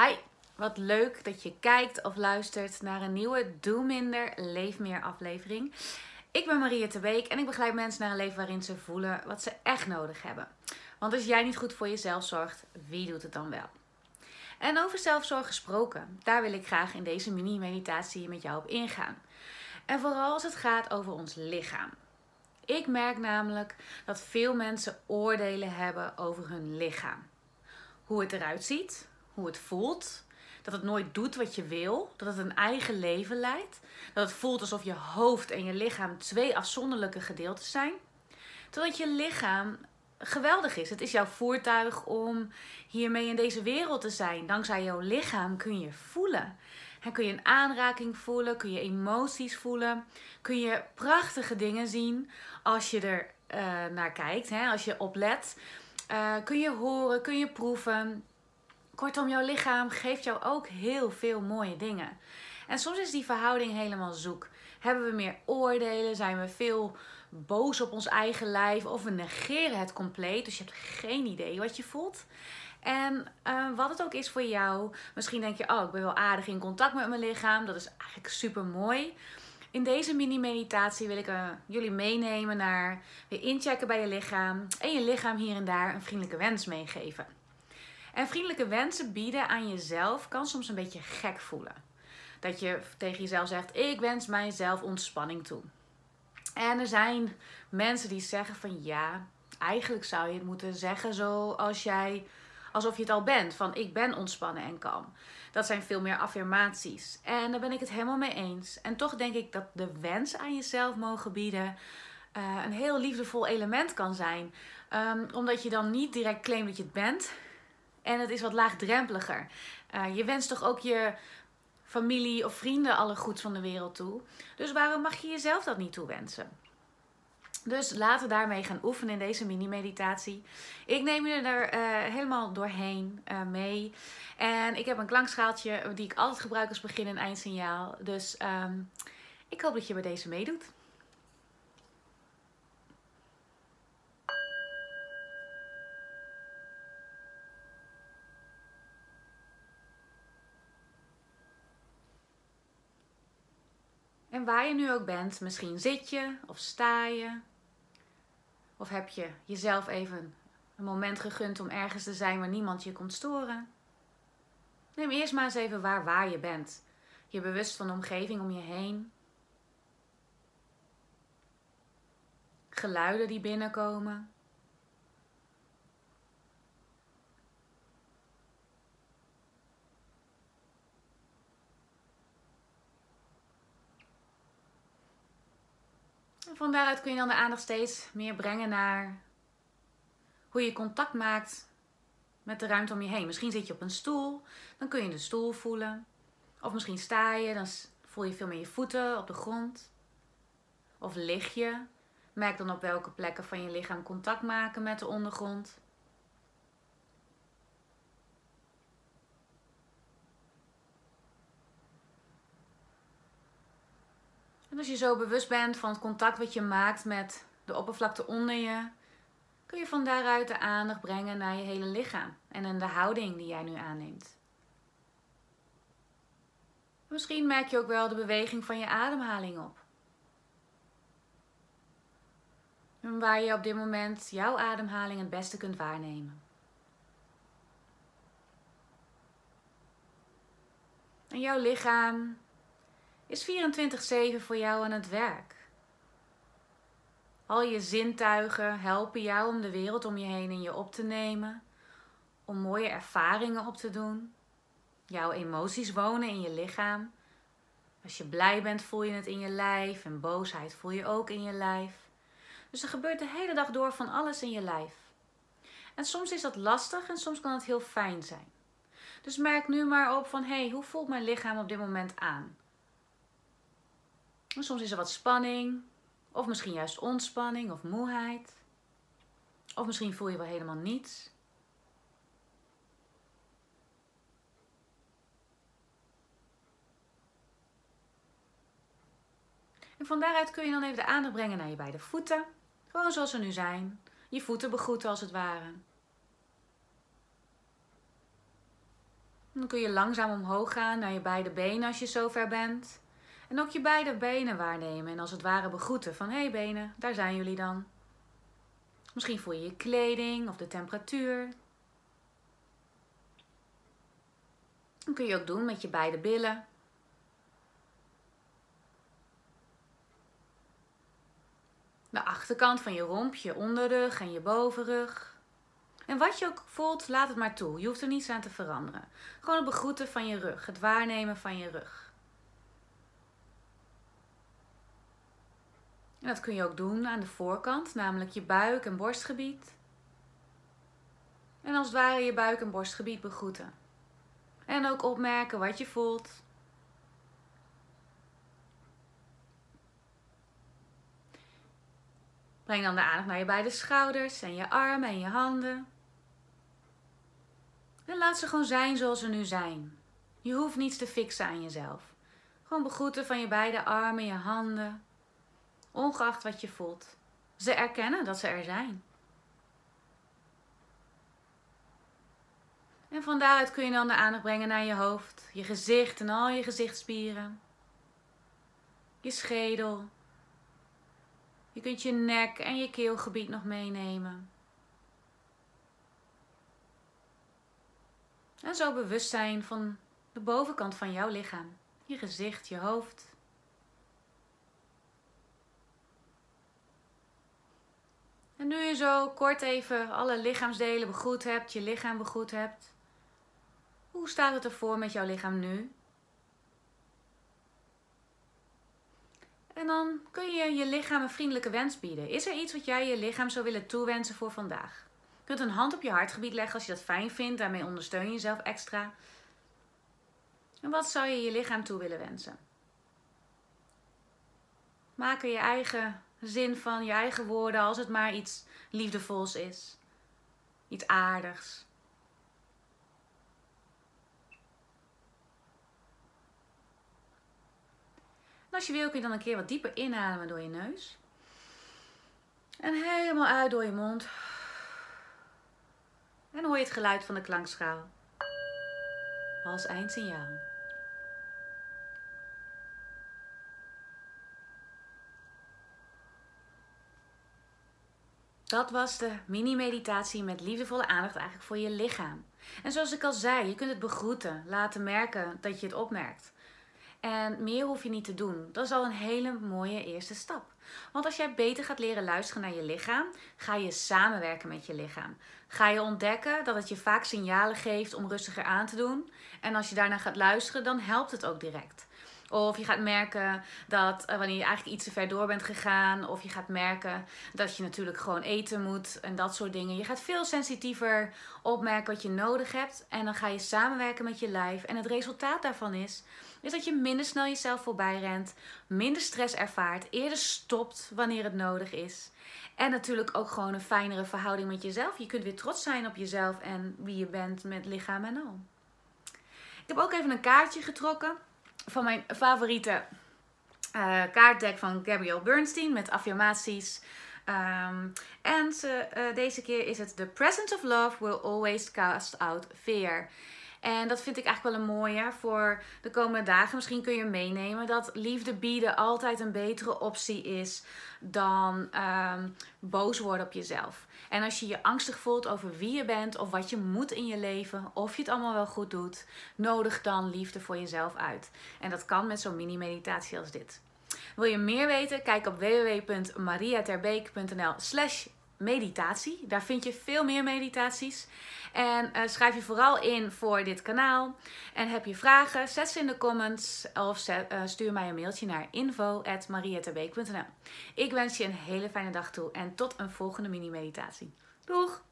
Hi, wat leuk dat je kijkt of luistert naar een nieuwe Doe Minder, Leef Meer aflevering. Ik ben Maria Beek en ik begeleid mensen naar een leven waarin ze voelen wat ze echt nodig hebben. Want als jij niet goed voor jezelf zorgt, wie doet het dan wel? En over zelfzorg gesproken, daar wil ik graag in deze mini-meditatie met jou op ingaan. En vooral als het gaat over ons lichaam. Ik merk namelijk dat veel mensen oordelen hebben over hun lichaam. Hoe het eruit ziet, hoe het voelt. Dat het nooit doet wat je wil. Dat het een eigen leven leidt. Dat het voelt alsof je hoofd en je lichaam twee afzonderlijke gedeeltes zijn. Totdat je lichaam geweldig is. Het is jouw voertuig om hiermee in deze wereld te zijn. Dankzij jouw lichaam kun je voelen. En kun je een aanraking voelen, kun je emoties voelen, kun je prachtige dingen zien als je er uh, naar kijkt, hè, als je oplet. Uh, kun je horen, kun je proeven. Kortom, jouw lichaam geeft jou ook heel veel mooie dingen. En soms is die verhouding helemaal zoek. Hebben we meer oordelen? Zijn we veel boos op ons eigen lijf? Of we negeren het compleet. Dus je hebt geen idee wat je voelt. En uh, wat het ook is voor jou. Misschien denk je, oh, ik ben wel aardig in contact met mijn lichaam. Dat is eigenlijk super mooi. In deze mini-meditatie wil ik uh, jullie meenemen naar weer inchecken bij je lichaam. En je lichaam hier en daar een vriendelijke wens meegeven. En vriendelijke wensen bieden aan jezelf kan soms een beetje gek voelen. Dat je tegen jezelf zegt: Ik wens mijzelf ontspanning toe. En er zijn mensen die zeggen van ja, eigenlijk zou je het moeten zeggen zoals jij, alsof je het al bent. Van ik ben ontspannen en kalm. Dat zijn veel meer affirmaties. En daar ben ik het helemaal mee eens. En toch denk ik dat de wens aan jezelf mogen bieden uh, een heel liefdevol element kan zijn. Um, omdat je dan niet direct claimt dat je het bent. En het is wat laagdrempeliger. Uh, je wenst toch ook je familie of vrienden alle goeds van de wereld toe. Dus waarom mag je jezelf dat niet toewensen? Dus laten we daarmee gaan oefenen in deze mini-meditatie. Ik neem je er uh, helemaal doorheen uh, mee. En ik heb een klankschaaltje die ik altijd gebruik als begin- en eindsignaal. Dus um, ik hoop dat je bij deze meedoet. En waar je nu ook bent, misschien zit je of sta je. Of heb je jezelf even een moment gegund om ergens te zijn waar niemand je komt storen. Neem eerst maar eens even waar waar je bent. Je bewust van de omgeving om je heen. Geluiden die binnenkomen. Van daaruit kun je dan de aandacht steeds meer brengen naar hoe je contact maakt met de ruimte om je heen. Misschien zit je op een stoel, dan kun je de stoel voelen. Of misschien sta je, dan voel je veel meer je voeten op de grond. Of lig je. Merk dan op welke plekken van je lichaam contact maken met de ondergrond. En als je zo bewust bent van het contact wat je maakt met de oppervlakte onder je, kun je van daaruit de aandacht brengen naar je hele lichaam en in de houding die jij nu aanneemt. Misschien merk je ook wel de beweging van je ademhaling op. En waar je op dit moment jouw ademhaling het beste kunt waarnemen. En jouw lichaam is 24/7 voor jou aan het werk. Al je zintuigen helpen jou om de wereld om je heen in je op te nemen, om mooie ervaringen op te doen. Jouw emoties wonen in je lichaam. Als je blij bent, voel je het in je lijf en boosheid voel je ook in je lijf. Dus er gebeurt de hele dag door van alles in je lijf. En soms is dat lastig en soms kan het heel fijn zijn. Dus merk nu maar op van hé, hey, hoe voelt mijn lichaam op dit moment aan? Soms is er wat spanning, of misschien juist ontspanning of moeheid. Of misschien voel je wel helemaal niets. En van daaruit kun je dan even de aandacht brengen naar je beide voeten. Gewoon zoals ze nu zijn. Je voeten begroeten als het ware. Dan kun je langzaam omhoog gaan naar je beide benen als je zover bent. En ook je beide benen waarnemen en als het ware begroeten van hé hey benen, daar zijn jullie dan. Misschien voel je je kleding of de temperatuur. Dat kun je ook doen met je beide billen. De achterkant van je romp, je onderrug en je bovenrug. En wat je ook voelt, laat het maar toe. Je hoeft er niets aan te veranderen. Gewoon het begroeten van je rug, het waarnemen van je rug. En dat kun je ook doen aan de voorkant, namelijk je buik- en borstgebied. En als het ware je buik- en borstgebied begroeten. En ook opmerken wat je voelt. Breng dan de aandacht naar je beide schouders en je armen en je handen. En laat ze gewoon zijn zoals ze nu zijn. Je hoeft niets te fixen aan jezelf. Gewoon begroeten van je beide armen, je handen. Ongeacht wat je voelt. Ze erkennen dat ze er zijn. En van daaruit kun je dan de aandacht brengen naar je hoofd, je gezicht en al je gezichtsspieren. Je schedel. Je kunt je nek en je keelgebied nog meenemen. En zo bewust zijn van de bovenkant van jouw lichaam. Je gezicht, je hoofd. En nu je zo kort even alle lichaamsdelen begroet hebt, je lichaam begroet hebt. Hoe staat het ervoor met jouw lichaam nu? En dan kun je je lichaam een vriendelijke wens bieden. Is er iets wat jij je lichaam zou willen toewensen voor vandaag? Je kunt een hand op je hartgebied leggen als je dat fijn vindt. Daarmee ondersteun je jezelf extra. En wat zou je je lichaam toe willen wensen? Maak er je eigen zin van, je eigen woorden, als het maar iets liefdevols is. Iets aardigs. als je wil kun je dan een keer wat dieper inademen door je neus. En helemaal uit door je mond. En hoor je het geluid van de klankschaal. Als eindsignaal. Dat was de mini-meditatie met liefdevolle aandacht eigenlijk voor je lichaam. En zoals ik al zei, je kunt het begroeten, laten merken dat je het opmerkt. En meer hoef je niet te doen. Dat is al een hele mooie eerste stap. Want als jij beter gaat leren luisteren naar je lichaam, ga je samenwerken met je lichaam. Ga je ontdekken dat het je vaak signalen geeft om rustiger aan te doen. En als je daarna gaat luisteren, dan helpt het ook direct. Of je gaat merken dat uh, wanneer je eigenlijk iets te ver door bent gegaan. Of je gaat merken dat je natuurlijk gewoon eten moet en dat soort dingen. Je gaat veel sensitiever opmerken wat je nodig hebt. En dan ga je samenwerken met je lijf. En het resultaat daarvan is, is dat je minder snel jezelf voorbij rent. Minder stress ervaart. Eerder stopt wanneer het nodig is. En natuurlijk ook gewoon een fijnere verhouding met jezelf. Je kunt weer trots zijn op jezelf en wie je bent met lichaam en al. Ik heb ook even een kaartje getrokken van mijn favoriete uh, kaartdek van Gabrielle Bernstein met affirmaties. Um, en uh, deze keer is het The presence of love will always cast out fear. En dat vind ik eigenlijk wel een mooie voor de komende dagen. Misschien kun je meenemen dat liefde bieden altijd een betere optie is dan um, boos worden op jezelf. En als je je angstig voelt over wie je bent of wat je moet in je leven, of je het allemaal wel goed doet, nodig dan liefde voor jezelf uit. En dat kan met zo'n mini-meditatie als dit. Wil je meer weten? Kijk op www.mariaterbeek.nl/slash meditatie. Daar vind je veel meer meditaties. En uh, schrijf je vooral in voor dit kanaal. En heb je vragen, zet ze in de comments of uh, stuur mij een mailtje naar info.marieterbeek.nl Ik wens je een hele fijne dag toe en tot een volgende mini-meditatie. Doeg!